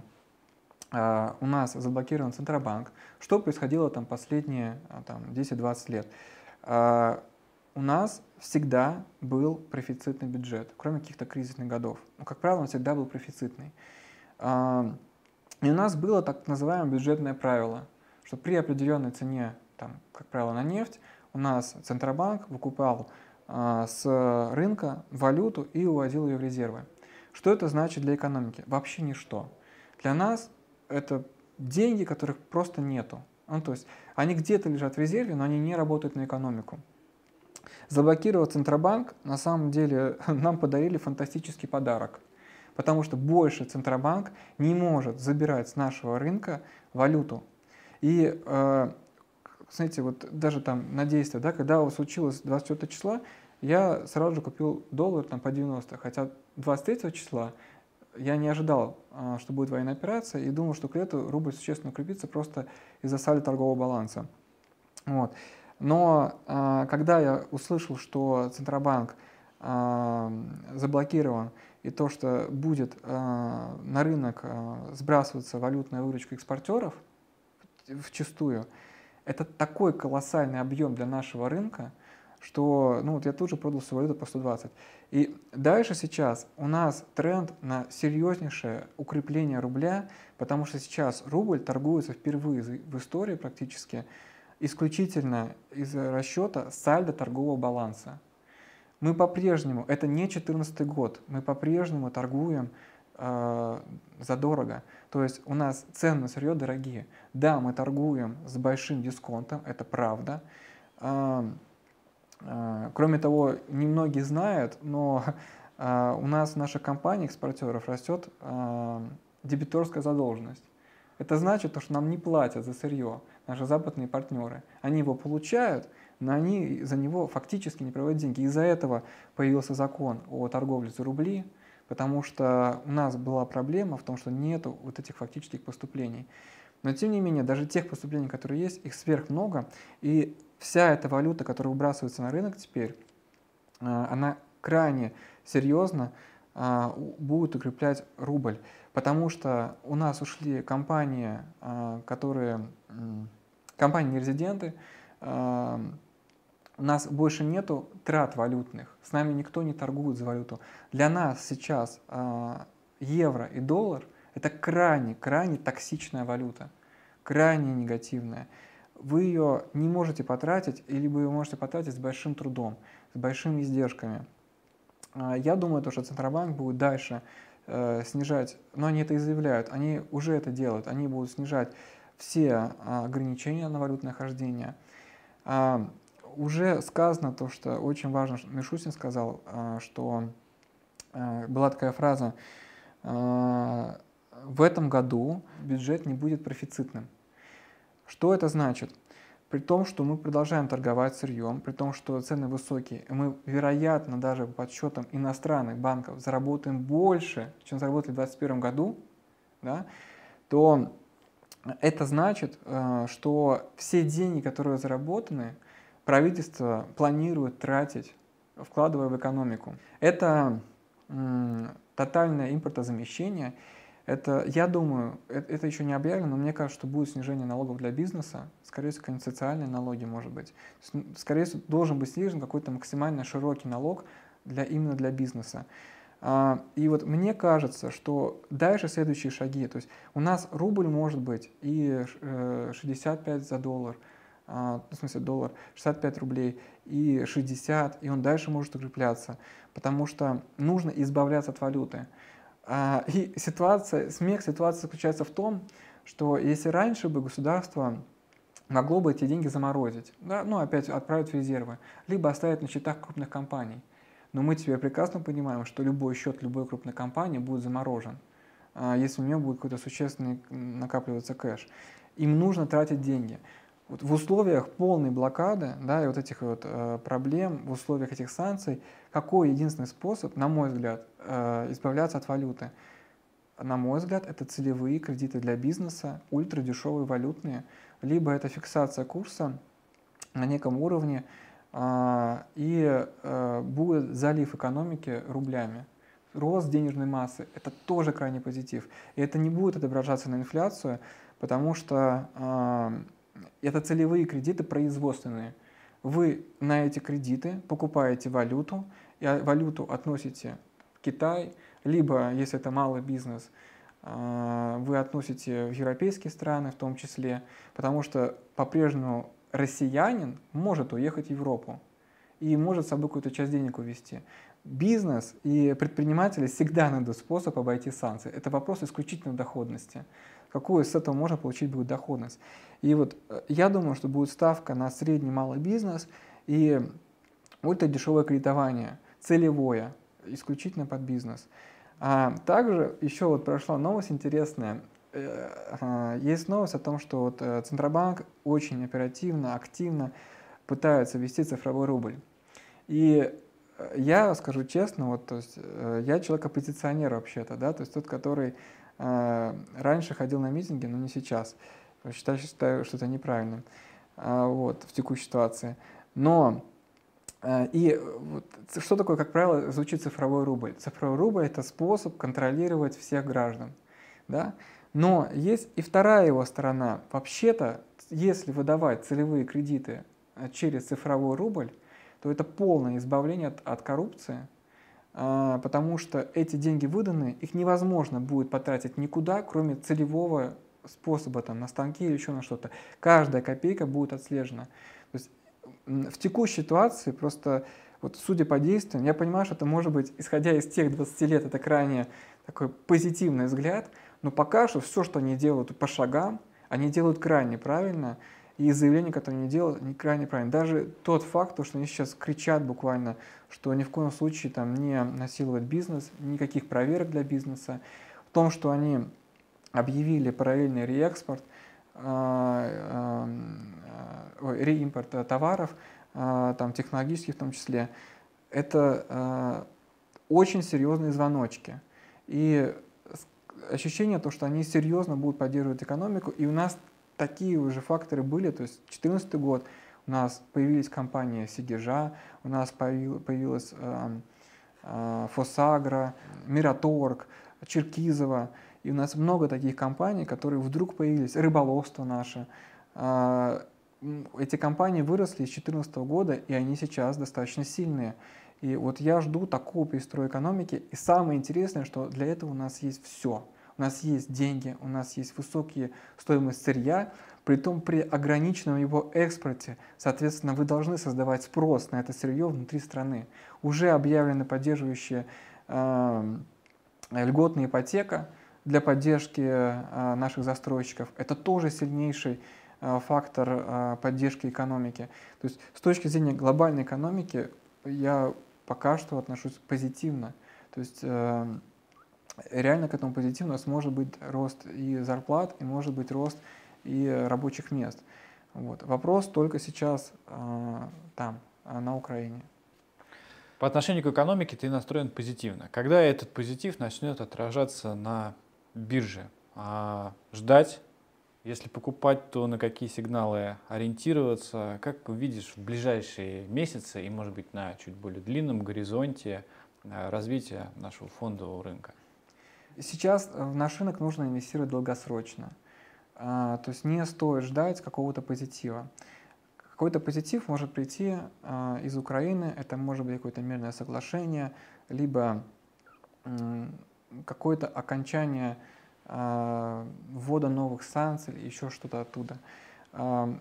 у нас заблокирован Центробанк, что происходило там последние там, 10-20 лет? У нас всегда был профицитный бюджет, кроме каких-то кризисных годов. Но, как правило, он всегда был профицитный. И у нас было так называемое бюджетное правило, что при определенной цене там, как правило, на нефть, у нас Центробанк выкупал а, с рынка валюту и уводил ее в резервы. Что это значит для экономики? Вообще ничто. Для нас это деньги, которых просто нету. Ну, то есть они где-то лежат в резерве, но они не работают на экономику. Заблокировав Центробанк, на самом деле нам подарили фантастический подарок. Потому что больше Центробанк не может забирать с нашего рынка валюту. И э, знаете, вот даже там на действие, да, когда у случилось 24 числа, я сразу же купил доллар там по 90, хотя 23 числа я не ожидал, а, что будет военная операция, и думал, что к лету рубль существенно укрепится просто из-за сальда торгового баланса. Вот. Но а, когда я услышал, что Центробанк а, заблокирован, и то, что будет на рынок сбрасываться валютная выручка экспортеров вчастую, это такой колоссальный объем для нашего рынка, что ну, вот я тут же продал свою валюту по 120. И дальше сейчас у нас тренд на серьезнейшее укрепление рубля, потому что сейчас рубль торгуется впервые в истории практически исключительно из расчета сальдо торгового баланса. Мы по-прежнему, это не 2014 год, мы по-прежнему торгуем э, задорого. То есть у нас цены на сырье дорогие. Да, мы торгуем с большим дисконтом, это правда. А, кроме того, немногие знают, но а, у нас в нашей компании экспортеров растет дебиторская задолженность. Это значит, что нам не платят за сырье наши западные партнеры. Они его получают, но они за него фактически не проводят деньги. Из-за этого появился закон о торговле за рубли, потому что у нас была проблема в том, что нет вот этих фактических поступлений. Но тем не менее, даже тех поступлений, которые есть, их сверх много, и вся эта валюта, которая выбрасывается на рынок теперь, а, она крайне серьезно а, будет укреплять рубль, потому что у нас ушли компании, а, которые, компании-резиденты, у нас больше нету трат валютных, с нами никто не торгует за валюту. Для нас сейчас евро и доллар – это крайне, крайне токсичная валюта, крайне негативная. Вы ее не можете потратить, или вы ее можете потратить с большим трудом, с большими издержками. Э, я думаю, то, что Центробанк будет дальше э, снижать, но они это и заявляют, они уже это делают, они будут снижать все э, ограничения на валютное хождение уже сказано то, что очень важно, Мишустин сказал, а, что а, была такая фраза, а, в этом году бюджет не будет профицитным. Что это значит? При том, что мы продолжаем торговать сырьем, при том, что цены высокие, мы, вероятно, даже по подсчетам иностранных банков заработаем больше, чем заработали в 2021 году, да, то это значит, что все деньги, которые заработаны, правительство планирует тратить, вкладывая в экономику. Это тотальное импортозамещение. Это, я думаю, это, это еще не объявлено, но мне кажется, что будет снижение налогов для бизнеса. Скорее всего, какие-нибудь социальные налоги, может быть. Скорее всего, должен быть снижен какой-то максимально широкий налог для, именно для бизнеса. А, и вот мне кажется, что дальше следующие шаги, то есть у нас рубль может быть и 65 э, за доллар, а, в смысле доллар, 65 рублей и 60, и он дальше может укрепляться, потому что нужно избавляться от валюты. А, и ситуация, смех ситуация заключается в том, что если раньше бы государство могло бы эти деньги заморозить, да, ну опять отправить в резервы, либо оставить на счетах крупных компаний, но мы теперь прекрасно понимаем, что любой счет любой крупной компании будет заморожен, а, если у нее будет какой-то существенный накапливаться кэш. Им нужно тратить деньги. Вот в условиях полной блокады да, и вот этих вот э, проблем, в условиях этих санкций, какой единственный способ, на мой взгляд, э, избавляться от валюты? На мой взгляд, это целевые кредиты для бизнеса, ультрадешевые валютные, либо это фиксация курса на неком уровне, э, и э, будет залив экономики рублями. Рост денежной массы – это тоже крайне позитив. И это не будет отображаться на инфляцию, потому что э, это целевые кредиты производственные. Вы на эти кредиты покупаете валюту, и валюту относите в Китай, либо, если это малый бизнес, а, вы относите в европейские страны в том числе, потому что по-прежнему россиянин может уехать в Европу и может с собой какую-то часть денег увезти. Бизнес и предприниматели всегда найдут способ обойти санкции. Это вопрос исключительно доходности какую с этого можно получить будет доходность. И вот э, я думаю, что будет ставка на средний малый бизнес и ультрадешевое кредитование, целевое, исключительно под бизнес. А также еще вот прошла новость интересная. Э, а, есть новость о том, что вот э, Центробанк очень оперативно, активно пытается ввести цифровой рубль. И я скажу честно, вот, то есть, я человек-оппозиционер вообще-то, да, то есть тот, который раньше ходил на митинги, но не сейчас. Считаю, считаю что это неправильно а, вот, в текущей ситуации. Но а, и вот, что такое, как правило, звучит цифровой рубль? Цифровой рубль – это способ контролировать всех граждан. Да? Но есть и вторая его сторона. Вообще-то, если выдавать целевые кредиты через цифровой рубль, то это полное избавление от, от коррупции, потому что эти деньги выданы, их невозможно будет потратить никуда, кроме целевого способа, там, на станки или еще на что-то. Каждая копейка будет отслежена. То есть в текущей ситуации просто, вот судя по действиям, я понимаю, что это может быть, исходя из тех 20 лет, это крайне такой позитивный взгляд, но пока что все, что они делают по шагам, они делают крайне правильно, и заявления, которые они делают, они крайне правильно. Даже тот факт, что они сейчас кричат буквально, что ни в коем случае там не насиловать бизнес, никаких проверок для бизнеса, в том, что они объявили параллельный реэкспорт, а, а, реимпорт товаров, а, там, технологических в том числе, это очень серьезные звоночки. И ощущение то, что они серьезно будут поддерживать экономику, и у нас такие уже факторы были, то есть 2014 год у нас появились компании Сигежа, у нас появилась э, э, Фосагра, Мираторг, Черкизова, и у нас много таких компаний, которые вдруг появились, рыболовство наше. Э, эти компании выросли с 2014 года, и они сейчас достаточно сильные. И вот я жду такого перестроя экономики. И самое интересное, что для этого у нас есть все – у нас есть деньги, у нас есть высокие стоимость сырья, при том при ограниченном его экспорте, соответственно, вы должны создавать спрос на это сырье внутри страны. Уже объявлена поддерживающая э, льготная ипотека для поддержки э, наших застройщиков. Это тоже сильнейший э, фактор э, поддержки экономики. То есть с точки зрения глобальной экономики я пока что отношусь позитивно. То есть э, реально к этому позитивно у нас может быть рост и зарплат, и может быть рост и рабочих мест. Вот. Вопрос только сейчас э, там, э, на Украине. По отношению к экономике ты настроен позитивно. Когда этот позитив начнет отражаться на бирже? А ждать, если покупать, то на какие сигналы ориентироваться? Как видишь в ближайшие месяцы и, может быть, на чуть более длинном горизонте э, развития нашего фондового рынка? Сейчас в наш рынок нужно инвестировать долгосрочно. А, то есть не стоит ждать какого-то позитива. Какой-то позитив может прийти а, из Украины, это может быть какое-то мирное соглашение, либо какое-то окончание э, ввода новых санкций или еще что-то оттуда. Э,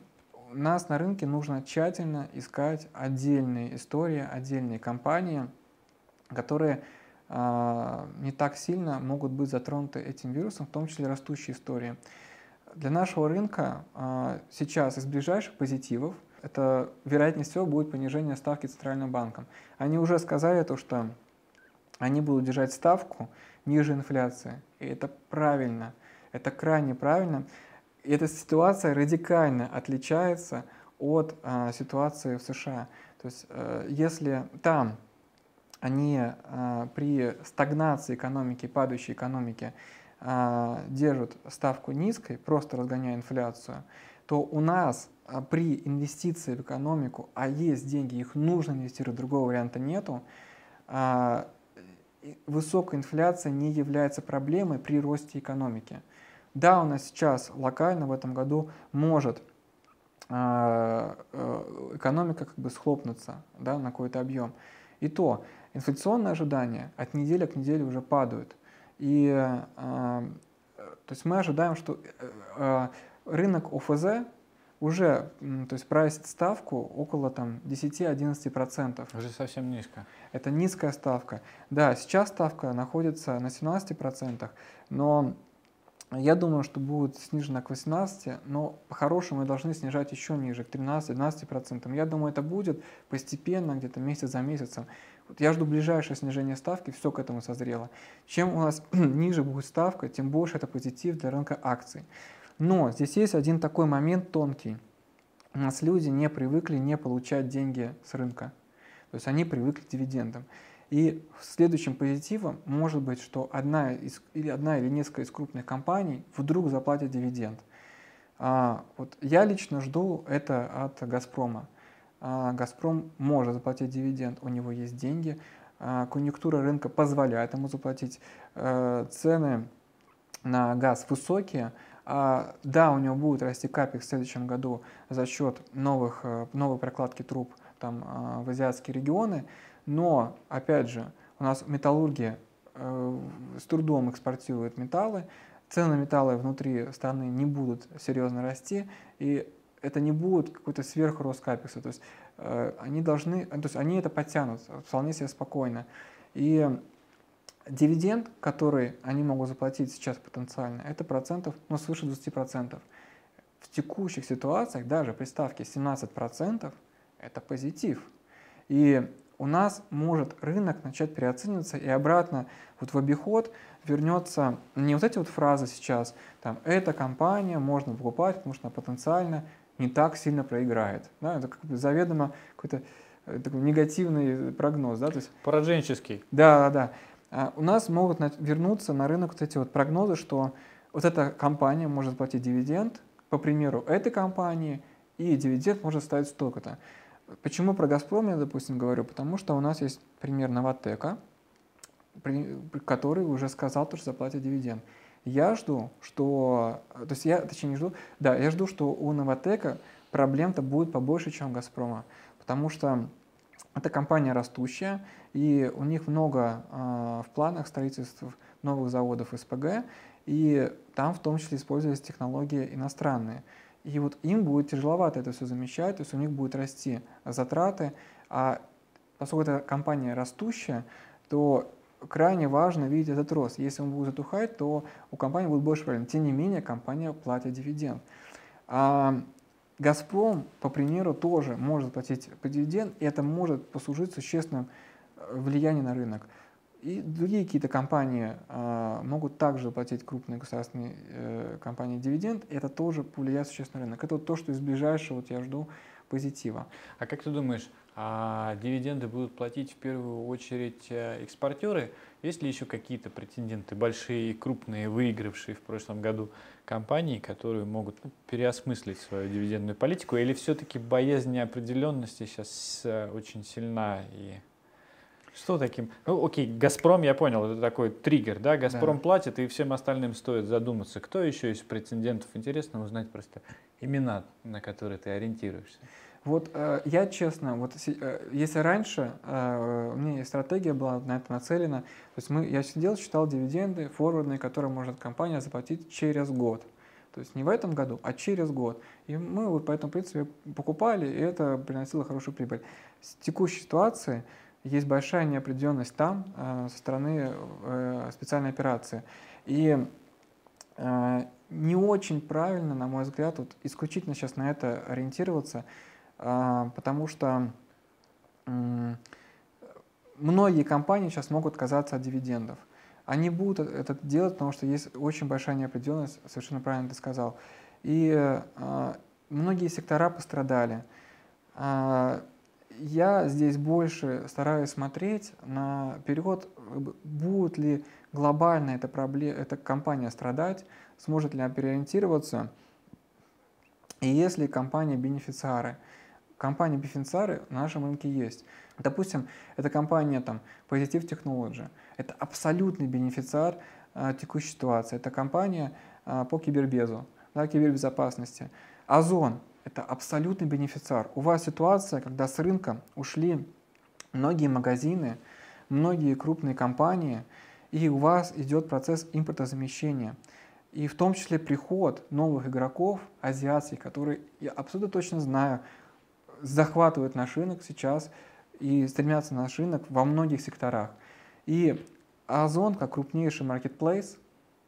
нас на рынке нужно тщательно искать отдельные истории, отдельные компании, которые э, не так сильно могут быть затронуты этим вирусом, в том числе растущие истории. Для нашего рынка э, сейчас из ближайших позитивов это вероятнее всего будет понижение ставки Центральным банком. Они уже сказали то, что они будут держать ставку ниже инфляции. И это правильно, это крайне правильно. И эта ситуация радикально отличается от а, ситуации в США. То есть э, если там они а, при стагнации экономики, падающей экономики а, держат ставку низкой, просто разгоняя инфляцию, то у нас а, при инвестиции в экономику, а есть деньги, их нужно инвестировать, другого варианта нету, высокая инфляция не является проблемой при росте экономики. Да, у нас сейчас локально в этом году может а, э, экономика как бы схлопнуться да, на какой-то объем. И то инфляционные ожидания от недели к неделе уже падают. И то есть мы ожидаем, что э, рынок ОФЗ уже то есть прайсит ставку около там, 10-11%. Уже совсем низко. Это низкая ставка. Да, сейчас ставка находится на 17%, но я думаю, что будет снижена к 18%, но по-хорошему должны снижать еще ниже, к 13-12%. Я думаю, это будет постепенно, где-то месяц за месяцем. Вот я жду ближайшее снижение ставки, все к этому созрело. Чем у нас ниже будет ставка, тем больше это позитив для рынка акций. Но здесь есть один такой момент тонкий. У нас люди не привыкли не получать деньги с рынка. То есть они привыкли к дивидендам. И следующим позитивом может быть, что одна, из, или одна или несколько из крупных компаний вдруг заплатят дивиденд. А, вот я лично жду это от «Газпрома». А, «Газпром» может заплатить дивиденд, у него есть деньги, а, конъюнктура рынка позволяет ему заплатить. А, цены на газ высокие, а, да, у него будет расти капекс в следующем году за счет новых, э, новой прокладки труб там, а, в азиатские регионы, но, опять же, у нас металлургия э, с трудом экспортирует металлы, цены на металлы внутри страны не будут серьезно расти, и это не будет какой-то сверхрост капекса, то есть э, они должны, то есть они это подтянут вполне себе спокойно. И Дивиденд, который они могут заплатить сейчас потенциально, это процентов, ну, свыше 20%. В текущих ситуациях даже при ставке 17% это позитив. И у нас может рынок начать переоцениваться и обратно вот в обиход вернется не вот эти вот фразы сейчас, там, эта компания можно покупать, потому что она потенциально не так сильно проиграет. Да, это как бы заведомо какой-то э, такой негативный прогноз. Да, то есть, Пораженческий. Да, да, да. А у нас могут вернуться на рынок вот эти вот прогнозы, что вот эта компания может платить дивиденд, по примеру этой компании, и дивиденд может ставить столько-то. Почему про «Газпром» я, допустим, говорю? Потому что у нас есть пример «Новотека», который уже сказал, что заплатит дивиденд. Я жду, что... То есть я, точнее, не жду... Да, я жду, что у «Новотека» проблем-то будет побольше, чем у «Газпрома». Потому что это компания растущая, и у них много э, в планах строительства новых заводов СПГ, и там в том числе используются технологии иностранные. И вот им будет тяжеловато это все замещать, то есть у них будут расти затраты, а поскольку это компания растущая, то крайне важно видеть этот рост. Если он будет затухать, то у компании будет больше проблем. Тем не менее, компания платит дивиденд. А Газпром, по примеру, тоже может платить по дивиденд, и это может послужить существенным э, влиянием на рынок. И другие какие-то компании э, могут также платить крупные государственные э, компании дивиденд, это тоже повлияет существенно на рынок. Это вот то, что из ближайшего вот я жду позитива. А как ты думаешь, а дивиденды будут платить в первую очередь э, экспортеры? Есть ли еще какие-то претенденты, большие и крупные, выигравшие в прошлом году компании, которые могут ну, переосмыслить свою дивидендную политику, или все-таки боязнь неопределенности сейчас э, очень сильна и что таким? Ну, окей, Газпром, я понял, это такой триггер, да? Газпром да. платит, и всем остальным стоит задуматься. Кто еще из претендентов? Интересно узнать просто имена, на которые ты ориентируешься. Вот э, я честно, вот э, если раньше э, у меня стратегия была на это нацелена, то есть мы, я сидел, считал дивиденды форвардные, которые может компания заплатить через год. То есть не в этом году, а через год. И мы вот по этому принципу покупали, и это приносило хорошую прибыль. В текущей ситуации есть большая неопределенность там э, со стороны э, специальной операции. И э, не очень правильно, на мой взгляд, вот исключительно сейчас на это ориентироваться, потому что многие компании сейчас могут отказаться от дивидендов. Они будут это делать, потому что есть очень большая неопределенность, совершенно правильно ты сказал. И многие сектора пострадали. Я здесь больше стараюсь смотреть на период, будет ли глобально эта, проблема, эта компания страдать, сможет ли она переориентироваться, и если компания бенефициары – на нашем рынке есть. Допустим, это компания там Positive Technology. Это абсолютный бенефициар а, текущей ситуации. Это компания а, по кибербезу, да, кибербезопасности. Озон – это абсолютный бенефициар. У вас ситуация, когда с рынка ушли многие магазины, многие крупные компании, и у вас идет процесс импортозамещения. И в том числе приход новых игроков, азиатских, которые, я абсолютно точно знаю, захватывают наш рынок сейчас и стремятся на наш рынок во многих секторах. И Озон, как крупнейший маркетплейс,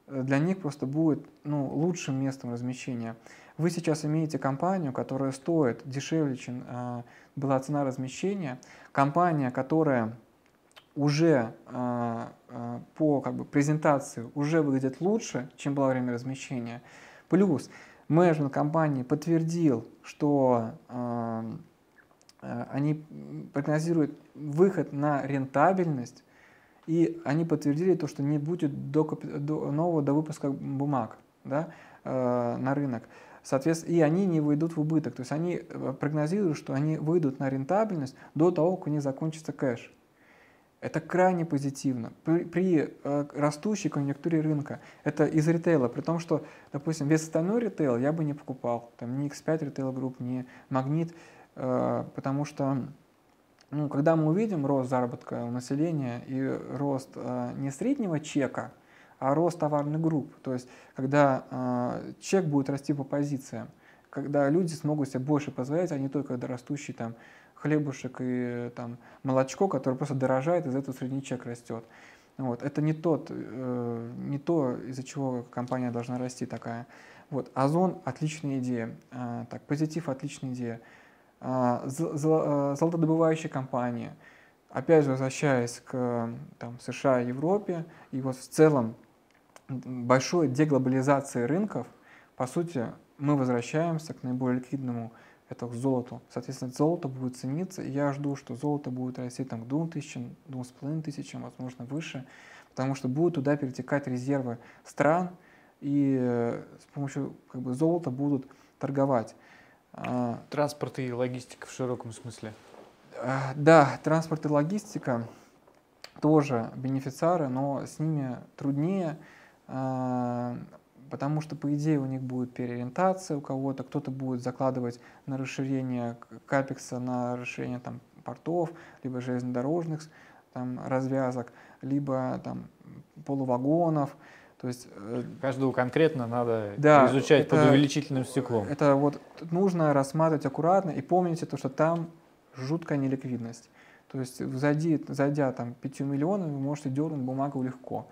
э, для них просто будет ну, лучшим местом размещения. Вы сейчас имеете компанию, которая стоит дешевле, чем э, была цена размещения, компания, которая уже э, э, по как бы, презентации уже выглядит лучше, чем было время размещения. Плюс менеджмент компании подтвердил, что они прогнозируют выход на рентабельность, и они подтвердили то, что не будет до, до нового до выпуска бумаг да, э, на рынок. Соответственно, и они не выйдут в убыток. То есть они э, прогнозируют, что они выйдут на рентабельность до того, как у них закончится кэш. Это крайне позитивно. При, при э, растущей конъюнктуре рынка, это из ритейла, при том, что, допустим, весь остальной ритейл я бы не покупал, там ни X5 ритейл групп, ни Магнит, э, потому что ну, когда мы увидим рост заработка у населения и рост э, не среднего чека, а рост товарных групп, то есть когда э, чек будет расти по позициям, когда люди смогут себе больше позволять, а не только растущий там хлебушек и там, молочко, которое просто дорожает, из этого средний чек растет. Вот. Это не, тот, э, не то, из-за чего компания должна расти такая. Вот. Озон – отличная идея. Э, так, позитив – отличная идея. Э, золотодобывающая компания. Опять же, возвращаясь к там, США Европе, и вот в целом большой деглобализации рынков, по сути, мы возвращаемся к наиболее ликвидному это к золоту. Соответственно, золото будет цениться, и я жду, что золото будет расти там, к 2000, 2500, возможно, выше, потому что будут туда перетекать резервы стран, и э, с помощью как бы, золота будут торговать. А, транспорт и логистика в широком смысле. А, да, транспорт и логистика тоже бенефициары, но с ними труднее. А, потому что, по идее, у них будет переориентация у кого-то, кто-то будет закладывать на расширение капекса, на расширение там, портов, либо железнодорожных там, развязок, либо там, полувагонов. То есть, э, Каждого конкретно надо да, изучать это, под увеличительным стеклом. Это вот нужно рассматривать аккуратно и помните то, что там жуткая неликвидность. То есть зайди, зайдя там 5 миллионов, вы можете дернуть бумагу легко.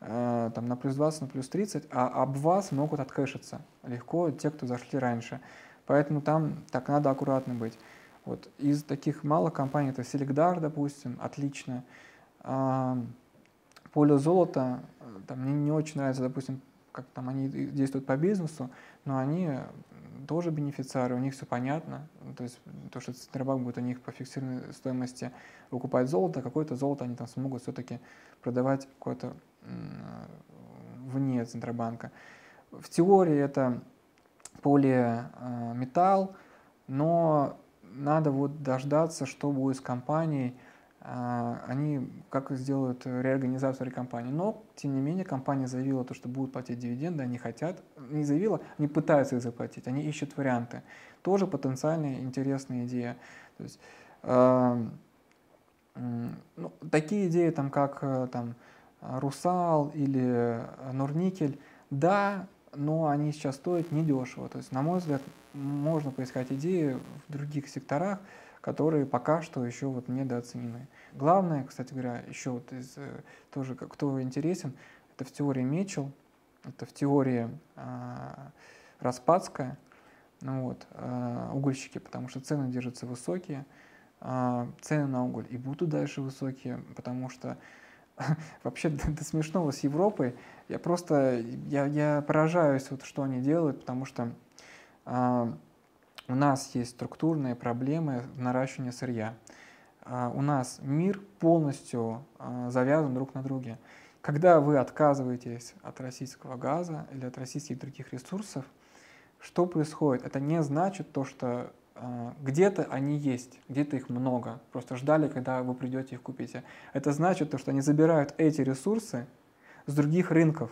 Э, там, на плюс 20, на плюс 30, а об вас могут отхэшиться легко те, кто зашли раньше. Поэтому там так надо аккуратно быть. Вот. Из таких малых компаний это Selecdar, допустим, отлично. А, поле золота, э, там, мне не очень нравится, допустим, как там они действуют по бизнесу, но они тоже бенефициары, у них все понятно. То есть то, что Центробанк будет у них по фиксированной стоимости выкупать золото, какое-то золото они там смогут все-таки продавать какое-то вне Центробанка. В теории это полиметалл, но надо вот дождаться, что будет с компанией, а, они как сделают реорганизацию компании. Но, тем не менее, компания заявила, то, что будут платить дивиденды, они хотят, не заявила, они пытаются их заплатить, они ищут варианты. Тоже потенциальная интересная идея. То есть, э, ну, такие идеи, там, как э, там, Русал или Нурникель, да, но они сейчас стоят недешево. То есть, на мой взгляд, можно поискать идеи в других секторах, которые пока что еще вот недооценены. Главное, кстати говоря, еще вот из, э, тоже, кто интересен, это в теории Мечел, это в теории э, Распадская, ну вот, э, угольщики, потому что цены держатся высокие, э, цены на уголь и будут дальше высокие, потому что вообще до, до смешного с Европой, я просто, я, я поражаюсь, вот, что они делают, потому что э, у нас есть структурные проблемы наращивания сырья. А, у нас мир полностью а, завязан друг на друге. Когда вы отказываетесь от российского газа или от российских других ресурсов, что происходит? Это не значит то, что где-то они есть, где-то их много. Просто ждали, когда вы придете их купите. Это значит то, что они забирают эти ресурсы с других рынков.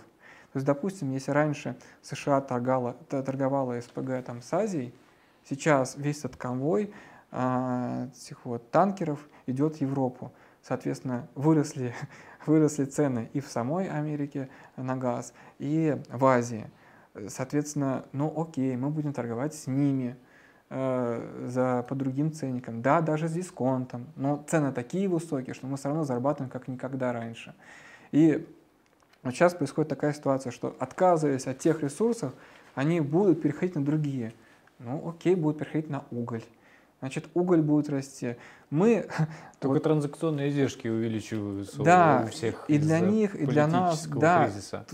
То есть, допустим, если раньше США торговала, торговала СПГ там, с Азией, Сейчас весь этот конвой а, этих вот танкеров идет в Европу. Соответственно, выросли, выросли цены и в самой Америке на газ, и в Азии. Соответственно, ну окей, мы будем торговать с ними за, по другим ценникам. Да, даже с дисконтом, но цены такие высокие, что мы все равно зарабатываем как никогда раньше. И вот сейчас происходит такая ситуация, что отказываясь от тех ресурсов, они будут переходить на другие – ну, окей, будет переходить на уголь. Значит, уголь будет расти. Мы... Только вот, транзакционные издержки увеличиваются да, у всех и для них, и для нас, да, кризиса.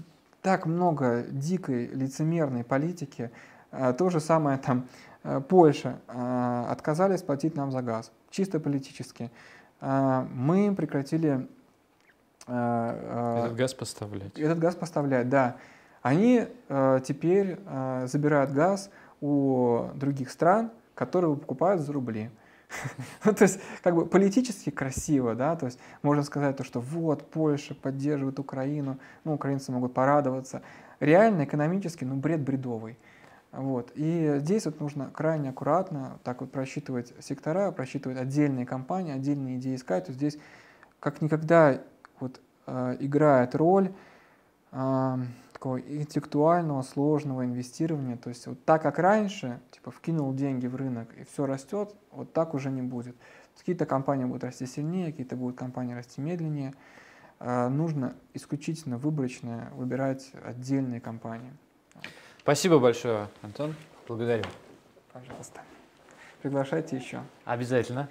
так много дикой лицемерной политики. А, то же самое там э, Польша а, отказались платить нам за газ, чисто политически. А, мы прекратили... Этот газ поставлять. Этот газ поставлять, да. Они теперь забирают газ у других стран, которые покупают за рубли. ну, то есть, как бы политически красиво, да, то есть можно сказать то, что вот Польша поддерживает Украину, ну, украинцы могут порадоваться. Реально, экономически, ну, бред бредовый. Вот. И здесь вот нужно крайне аккуратно так вот просчитывать сектора, просчитывать отдельные компании, отдельные идеи искать. То здесь как никогда вот, э, играет роль э, такого интеллектуального, сложного инвестирования. То есть вот так, как раньше, типа вкинул деньги в рынок и все растет, вот так уже не будет. Какие-то компании будут расти сильнее, какие-то будут компании расти медленнее. А, нужно исключительно выборочно выбирать отдельные компании. Спасибо большое, Антон. Благодарю. Пожалуйста. Приглашайте еще. Обязательно.